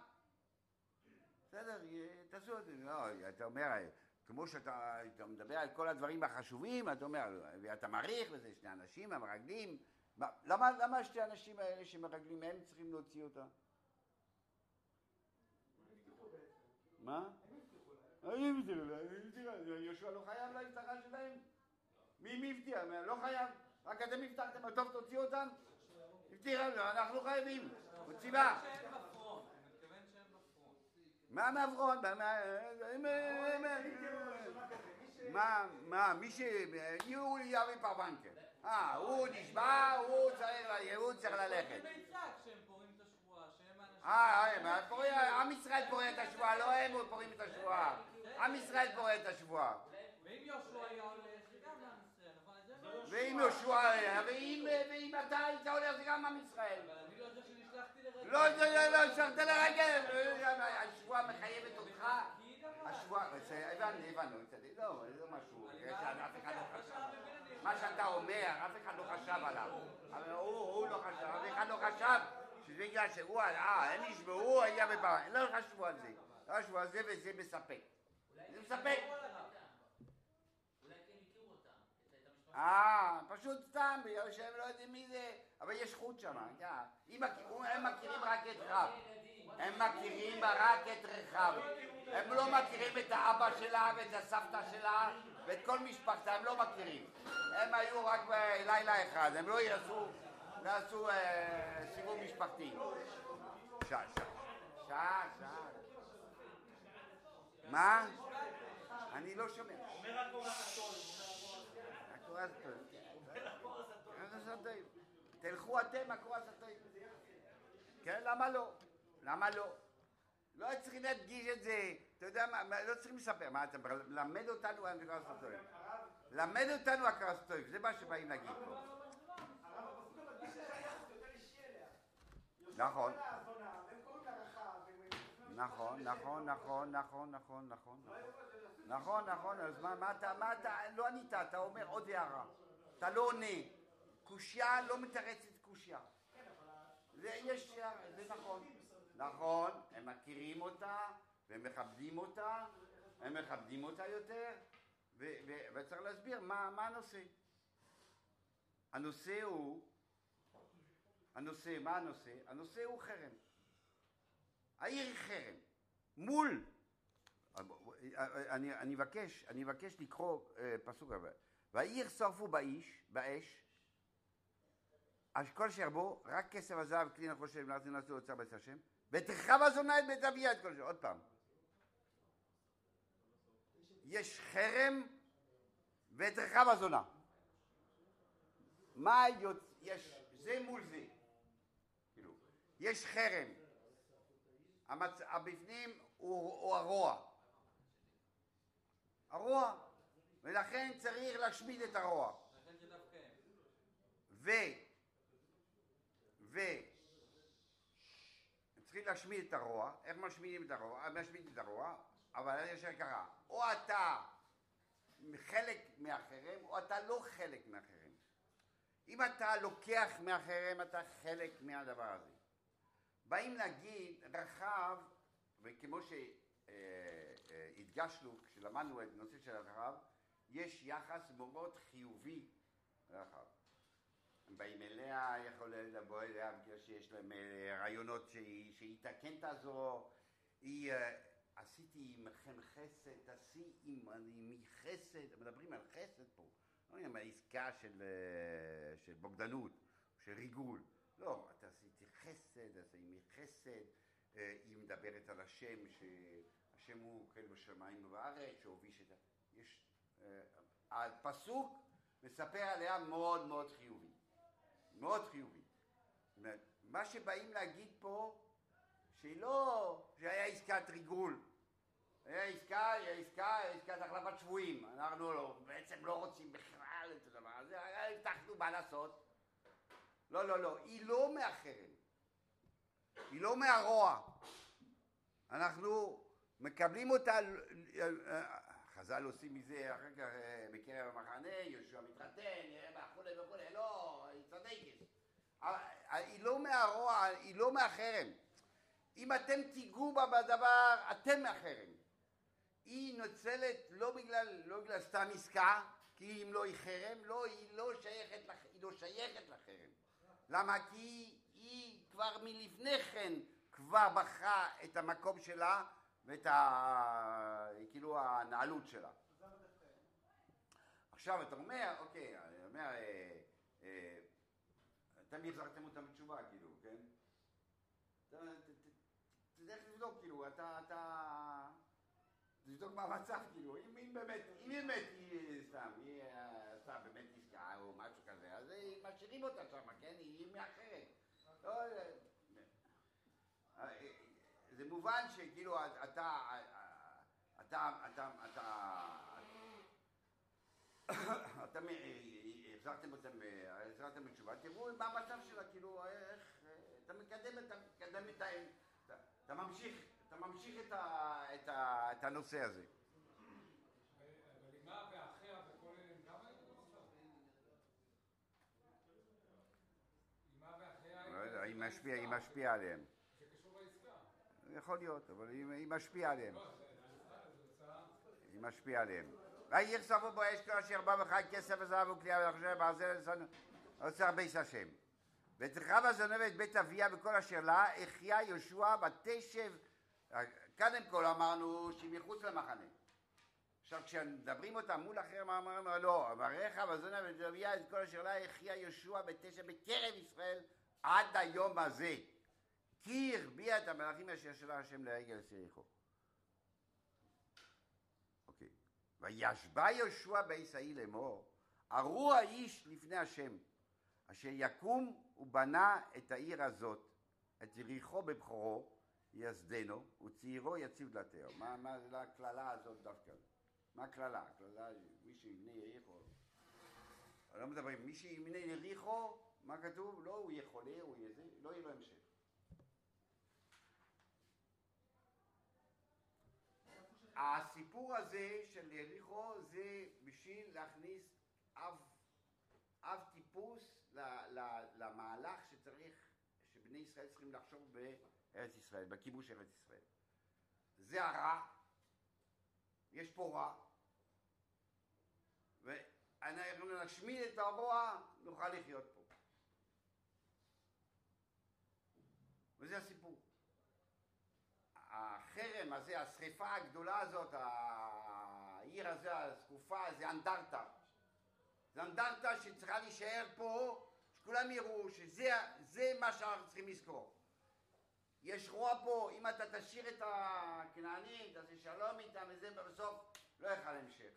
בסדר, אה, תעשו את זה. לא, אתה אומר, אה, כמו שאתה אתה מדבר על כל הדברים החשובים, אתה אומר, ואתה מעריך בזה, שני אנשים המרגלים, מה- למה, למה שתי האנשים האלה שמרגלים, הם צריכים להוציא אותה? מה? אני הבטיח להם, אני הבטיח להם, יהושע לא חייב להבטחה שלהם? מי מי הבטיח? לא חייב, רק אתם הבטחתם, טוב תוציאו אותם? הבטיח לנו, אנחנו חייבים, הוא ציווה. מה מעברון? מה- מה- הם- הם- מה, מה, מי ש... הוא יביא פרבנקר. אה, הוא נשבע, הוא צריך ללכת. אה, פורע- עם ישראל פורע את השבועה, לא הם פורעים את השבועה. עם ישראל פורע את השבועה. ואם יהושע היה הולך, זה גם לעם ישראל, נכון? זה לא. ואם יהושע היה, ואם אתה היית הולך זה גם עם ישראל. אבל אני לא זה שנשלחתי לרגע. לא, לא, לא, שרת לרגל. השבועה מחייבת אותך. אבל. השבועה, הבנו, הבנו, לא, זה לא משהו, שאף אחד לא חשב. מה שאתה אומר, אף אחד לא חשב עליו. אבל הוא הוא לא חשב, אף אחד לא חשב שזה בגלל שהוא, אה, הם הוא היה בפעם. לא חשבו על זה. לא חשבו על זה וזה מספק. זה מספק. כן את המשפחה. אה, פשוט סתם, בגלל שהם לא יודעים מי זה. אבל יש חוט שם, אה. אם הם מכירים רק את רב. הם מכירים רק את רחב. הם לא מכירים את האבא שלה ואת הסבתא שלה ואת כל משפחתה, הם לא מכירים. הם היו רק בלילה אחד, הם לא יעשו, לא יעשו אה, סיבוב משפחתי. שעה, שעה. שעה, שעה. מה? אני לא שומע. אומר. הקורס הטוב. הקורס הטוב. תלכו אתם, הקורס הטוב. כן, למה לא? למה לא? לא צריכים להדגיש את זה. אתה יודע מה, לא צריכים לספר. מה, אתה מלמד אותנו הקורס הטוב. למד אותנו הקורס הטוב, זה מה שבאים להגיד פה. נכון. נכון, נכון, נכון, נכון, נכון, נכון. נכון, נכון, אז מה, אתה, מה אתה, לא ענית, אתה אומר עוד הערה. אתה לא עונה. קושייה לא מתרצת קושייה. זה נכון. נכון, הם מכירים אותה, והם מכבדים אותה, הם מכבדים אותה יותר, ו- ו- וצריך להסביר מה, מה הנושא. הנושא הוא, הנושא, מה הנושא? הנושא הוא חרם. העיר חרם. מול, אני, אני אבקש, אני אבקש לקרוא אה, פסוק הבא. והעיר שרפו באיש, באש, על כל אשר בו, רק כסף הזהב, כלי נחושת, ונעשו נעשו אוצר בית השם, ותרחב הזונה את בית אביה את כל זה. עוד פעם. יש חרם ותרחב הזונה. מה יוצא, יש, זה מול זה, כאילו, יש חרם, המצ... הבפנים הוא, הוא הרוע, הרוע, ולכן צריך להשמיד את הרוע. ו... ו... צריכים להשמיד את הרוע, איך משמידים את הרוע? משמידים את הרוע, אבל יש קרה, או אתה חלק מהחרם, או אתה לא חלק מהחרם. אם אתה לוקח מהחרם, אתה חלק מהדבר הזה. באים להגיד רחב, וכמו שהדגשנו כשלמדנו את הנושא של הרחב, יש יחס מאוד חיובי לרחב. באים אליה, יכול לבוא אליה בגלל שיש להם אה, רעיונות שהיא, שהיא כן תעזור, היא אה, עשיתי עמכם חסד, תעשי עמי חסד, מדברים על חסד פה, לא יודעים על עסקה של, אה, של בוגדנות, של ריגול, לא, אתה עשיתי חסד, תעשי עמי חסד, היא מדברת על השם, שהשם הוא כן בשמיים ובארץ, שהוביש את ה... יש... הפסוק מספר עליה מאוד מאוד חיובי, מאוד חיובי. זאת אומרת, מה שבאים להגיד פה, שהיא לא, שהיה עסקת ריגול, היה עסקה, היה עסקה, היה עסקת החלפת שבויים. אנחנו לא, בעצם לא רוצים בכלל את הדבר הזה, הבטחנו מה לעשות. לא, לא, לא, היא לא מהחרם, היא לא מהרוע. אנחנו מקבלים אותה, חז"ל עושים מזה אחר כך אה, בקרב המחנה, יהושע מתחתן, אה, וכולי וכולי, לא, היא לא מהרוע, היא לא מהחרם. אם אתם תיגעו בה בדבר, אתם מהחרם. היא נוצלת לא בגלל, לא בגלל סתם עסקה, כי אם לא היא חרם, לא, היא לא שייכת, לח, היא לא שייכת לחרם. למה? כי היא, היא כבר מלפני כן כבר בחרה את המקום שלה ואת ה... כאילו הנעלות שלה. עכשיו אתה אומר, אוקיי, אני אומר, אה, אה, אתם החזרתם אותם בתשובה, כאילו, כן? תלך לבדוק, כאילו, אתה, אתה... תבדוק מה המצב, כאילו, אם, באמת, אם באמת היא סתם, היא אה, עשתה באמת עסקה או משהו כזה, אז אה, משאירים אותה שם, כן? היא מאחרת. לא, אה, אה, זה מובן שכאילו אתה, אתה, אתה, אתה, אתה החזרתם אותם, אה, החזרתם בתשובה, תראו מה המצב שלה, כאילו, איך, אה, אתה מקדם, אתה מקדם את ה... אתה- אתה ממשיך, אתה ממשיך את, ה, את, ה, את הנושא הזה. אבל אימה ואחיה וכל אלה הם גם היו במצב? אימה ואחיה... לא יודע, היא משפיעה, היא משפיעה עליהם. זה קשור לעסקה. יכול להיות, אבל היא, משפיעה עליהם. לא. היא משפיעה עליהם. ויהי סבו בו אש אשר בא וחי כסף וזהב וכלייה ולחשב וסנו אוצר ביס השם. ותרחב הזנב את בית אביה וכל אשר לה, החיה יהושע ותשב. קודם כל אמרנו שהיא מחוץ למחנה. עכשיו כשמדברים אותה מול אחר, מה אמרנו? לא, ורחב הזנב את בית אביה את כל אשר לה, החיה יהושע ותשב בקרב ישראל עד היום הזה. כי הרביע את המלאכים אשר שלח השם לרגל יריחו. אוקיי. וישבע יהושע בעשאי לאמור, ארור האיש לפני השם, אשר יקום ובנה את העיר הזאת, את יריחו בבכורו, יסדנו, וצעירו יציב דלתהו. מה, מה זה הקללה הזאת דווקא? מה הקללה? הקללה, מי שיבנה יריחו. לא מדברים, מי שיבנה יריחו, מה כתוב? לא הוא יהיה חולה, הוא יהיה זה, לא יהיה לו המשך. הסיפור הזה של יריחו זה בשביל להכניס אב, אב טיפוס ל, ל, למהלך שצריך, שבני ישראל צריכים לחשוב בארץ ישראל, בכיבוש ארץ ישראל. זה הרע, יש פה רע, ואנחנו נשמיד את הרוע, נוכל לחיות פה. וזה הסיפור. החרם הזה, השריפה הגדולה הזאת, העיר הזה, השקופה, זה אנדרטה. זה אנדרטה שצריכה להישאר פה, שכולם יראו שזה זה מה שאנחנו צריכים לזכור. יש רוע פה, אם אתה תשאיר את הכנענים, תעשה שלום איתם וזה, בסוף לא יהיה לך המשך.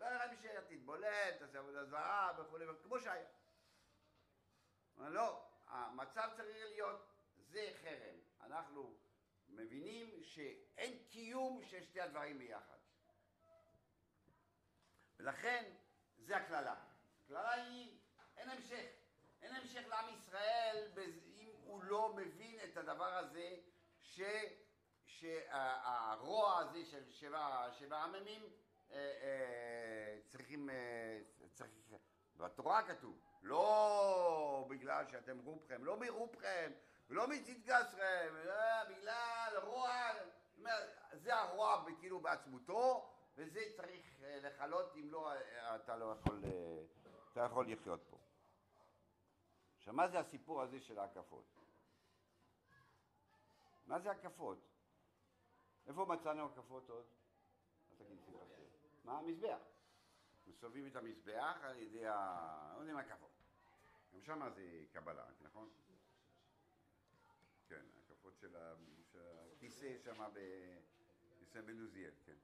לא יהיה לך המשך, תתבולל, תעשה עבודה זרה וכולי, כמו שהיה. אבל לא, המצב צריך להיות, זה חרם. אנחנו מבינים שאין קיום של שתי הדברים ביחד. ולכן, זה הקללה. הקללה היא, אין המשך. אין המשך לעם ישראל אם הוא לא מבין את הדבר הזה ש... שהרוע הזה של שבע, שבע עממים אה, אה, צריכים, אה, צריך, בתורה כתוב, לא בגלל שאתם רובכם, לא מרובכם, ולא מצדקסכם, אלא בגלל רוע, זה הרוע כאילו בעצמותו, וזה צריך אה, לכלות, אם לא, אה, אתה לא יכול, אה, אתה יכול לחיות פה. עכשיו, מה זה הסיפור הזה של ההקפות? מה זה הקפות? איפה מצאנו הקפות עוד? מה המזבח? מסובבים את המזבח על ידי ה... לא יודע מה הקפות. גם שם זה קבלה, נכון? כן, הקפות של הכיסא שם בסן בן עוזיאל, כן.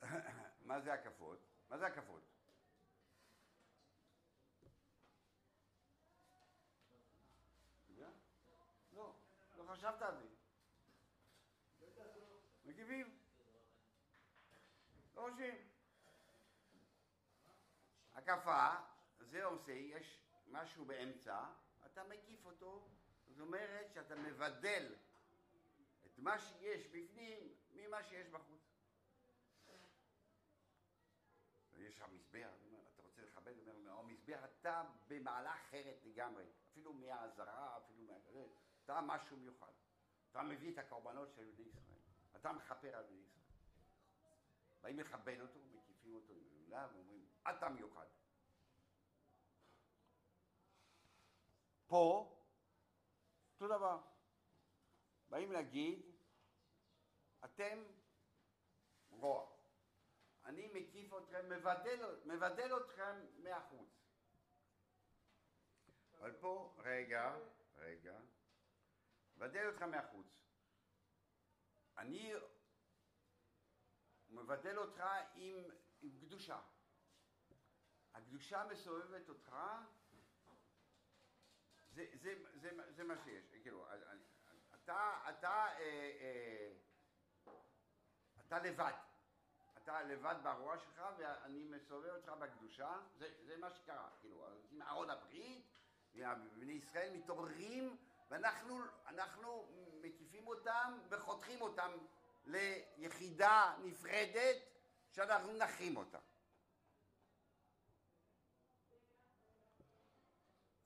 מה זה הקפות? מה זה הקפות? לא, לא חשבת על זה. מגיבים. לא חושבים. הקפה, זה עושה, יש משהו באמצע, אתה מקיף אותו, זאת אומרת שאתה מבדל את מה שיש בפנים ממה שיש בחוץ. יש שם מזבח, אתה רוצה לכבד, אומר, המזבח אתה במעלה אחרת לגמרי, אפילו מהאזהרה, אפילו מה... אתה משהו מיוחד. אתה מביא את הקורבנות של בני ישראל, אתה מכפר על בני ישראל. באים לכבד אותו, מקיפים אותו עם הלולה, ואומרים, אתה מיוחד. פה, אותו דבר. באים להגיד, אתם רוע. אני מקיף אתכם, מבדל, מבדל אתכם מהחוץ. אבל פה, רגע, רגע, מבדל אתכם מהחוץ. אני מבדל אותך עם, עם קדושה. הקדושה מסובבת אותך, זה, זה, זה, מה שיש, כאילו, אתה, אתה, אה, אה, אתה לבד. אתה לבד ברוע שלך ואני מסובב אותך בקדושה, זה, זה מה שקרה, כאילו, עם ארון הברית, בני ישראל מתעוררים ואנחנו אנחנו מקיפים אותם וחותכים אותם ליחידה נפרדת שאנחנו נחים אותה.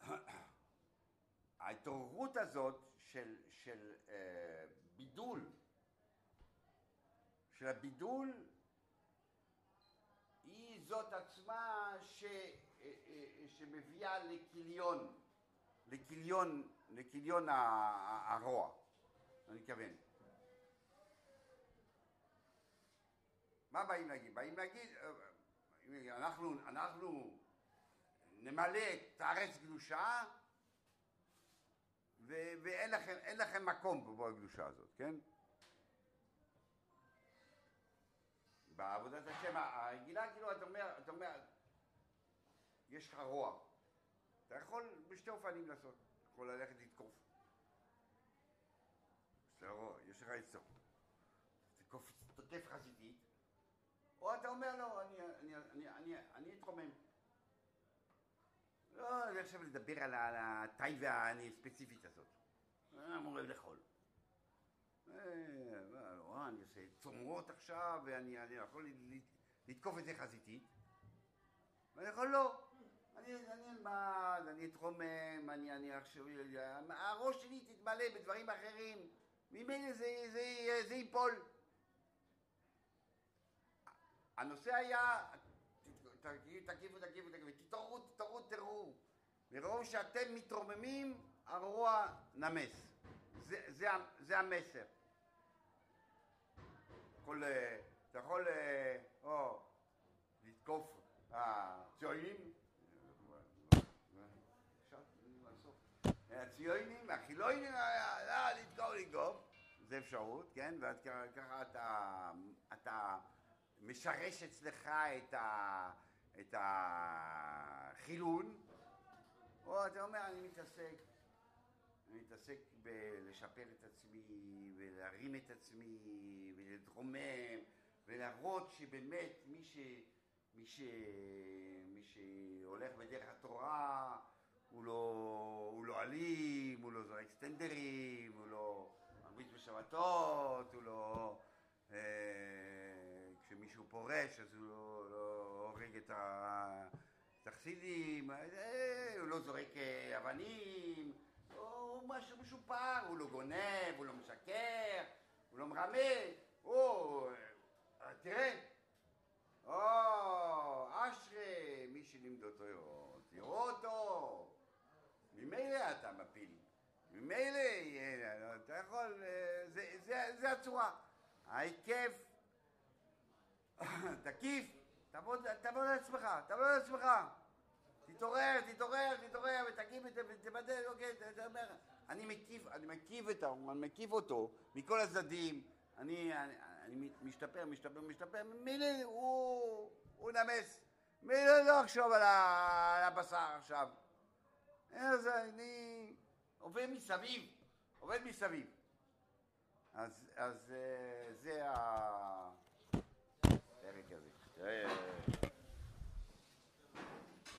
ההתעוררות הזאת של, של אה, בידול, של הבידול היא זאת עצמה ש, אה, אה, שמביאה לכיליון, לכיליון, לכיליון הרוע, אני מתכוון. מה באים להגיד? באים להגיד, אה, אנחנו, אנחנו נמלא את הארץ קדושה ו- ואין לכם, לכם מקום פה בקדושה הזאת, כן? בעבודת השם הרגילה, כאילו, אתה אומר, אתה אומר, יש לך רוע. אתה יכול בשתי אופנים לעשות. אתה יכול ללכת לתקוף. זה רוע, יש לך עצות. תקוף, תוקף חזיתית, או אתה אומר לו, אני, אני, אני, אני, אני אתרומם. לא, אני עכשיו לדבר על הטייבה הספציפית הזאת. אני אמור לאכול. אני עושה צומרות עכשיו, ואני אני יכול לתקוף את זה חזיתית. ואני יכול לא. אני אלמד, אני אתרומם, אני עכשיו... הראש שלי תתמלא בדברים אחרים. ממילא זה ייפול. הנושא היה, תקיפו, תקיפו, תקיפו, תתעוררו, תתעוררו, תראו. מרוב שאתם מתרוממים, הרוע נמס. זה, המסר. יכול, אה, אתה יכול אה, או לתקוף הציונים, הציונים, החילונים, אה, לתקוף, לתקוף, זה אפשרות, כן? ואז ככה- ככה אתה, אתה משרש אצלך את, ה, את החילון, או אתה אומר, אני מתעסק, אני מתעסק בלשפר את עצמי, ולהרים את עצמי, ולהתרומם, ולהראות שבאמת מי, ש, מי, ש, מי שהולך בדרך התורה הוא לא, הוא לא אלים, הוא לא זורק סטנדרים, הוא לא מרביץ בשבתות, הוא לא... אה, כשמישהו פורש אז הוא לא, לא הורג את ה... את החסידים, אה, הוא לא זורק אה, אבנים, הוא משהו משופר, הוא לא גונב, הוא לא משקר, הוא לא מרמה, הוא... אה, תראה, או, אשרי, מי שלימד אותו, תראו אותו, ממילא אתה מפיל, ממילא, אה, אתה יכול, אה, זה, זה הצורה, ההיקף, תקיף, תעבוד, על עצמך, תעבוד על עצמך. תתעורר, תתעורר, תתעורר, ותקים ותבדל, אוקיי, אתה אומר, אני מקיף, אני מקיף את האומן, מקיף אותו מכל הצדדים, אני, אני, אני משתפר, משתפר, משתפר, מילא הוא, הוא נמס, מילא לא אחשוב על, ה, על הבשר עכשיו. אז אני עובד מסביב, עובד מסביב. אז, אז אה, זה הפרק הזה. אה,